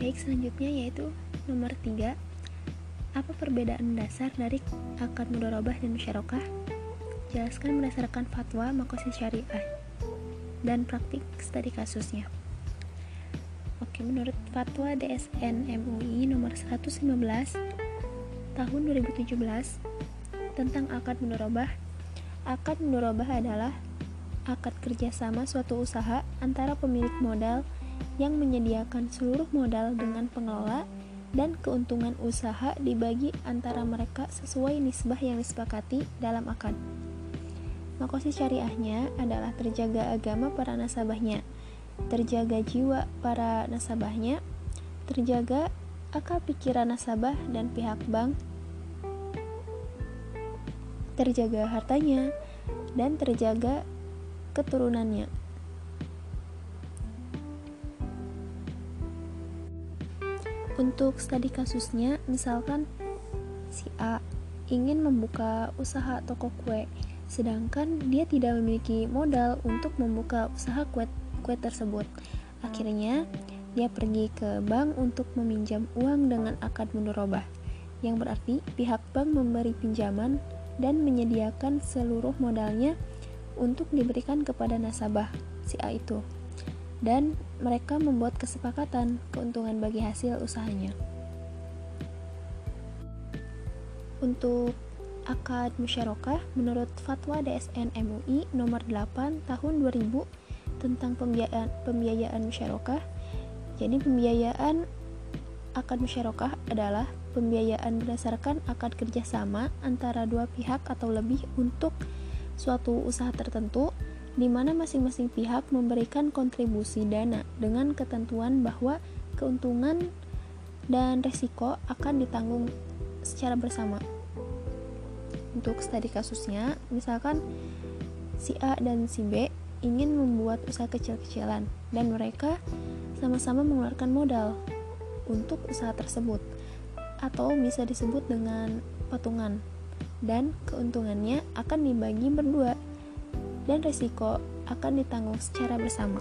Baik, selanjutnya yaitu nomor 3. Apa perbedaan dasar dari akad mudorobah dan musyarakah? Jelaskan berdasarkan fatwa makosid syariah dan praktik studi kasusnya. Oke, menurut fatwa DSN MUI nomor 115 tahun 2017 tentang akad mudorobah, akad mudorobah adalah akad kerjasama suatu usaha antara pemilik modal yang menyediakan seluruh modal dengan pengelola dan keuntungan usaha dibagi antara mereka sesuai nisbah yang disepakati dalam akad. Makosid syariahnya adalah terjaga agama para nasabahnya, terjaga jiwa para nasabahnya, terjaga akal pikiran nasabah dan pihak bank, terjaga hartanya, dan terjaga keturunannya. Untuk studi kasusnya, misalkan si A ingin membuka usaha toko kue, sedangkan dia tidak memiliki modal untuk membuka usaha kue, kue tersebut. Akhirnya, dia pergi ke bank untuk meminjam uang dengan akad mudorobah, yang berarti pihak bank memberi pinjaman dan menyediakan seluruh modalnya untuk diberikan kepada nasabah si A itu dan mereka membuat kesepakatan keuntungan bagi hasil usahanya. Untuk akad musyarakah menurut fatwa DSN MUI nomor 8 tahun 2000 tentang pembiayaan pembiayaan musyarakah. Jadi pembiayaan akad musyarakah adalah pembiayaan berdasarkan akad kerjasama antara dua pihak atau lebih untuk suatu usaha tertentu di mana masing-masing pihak memberikan kontribusi dana dengan ketentuan bahwa keuntungan dan resiko akan ditanggung secara bersama. Untuk studi kasusnya, misalkan si A dan si B ingin membuat usaha kecil-kecilan dan mereka sama-sama mengeluarkan modal untuk usaha tersebut atau bisa disebut dengan patungan dan keuntungannya akan dibagi berdua dan risiko akan ditanggung secara bersama.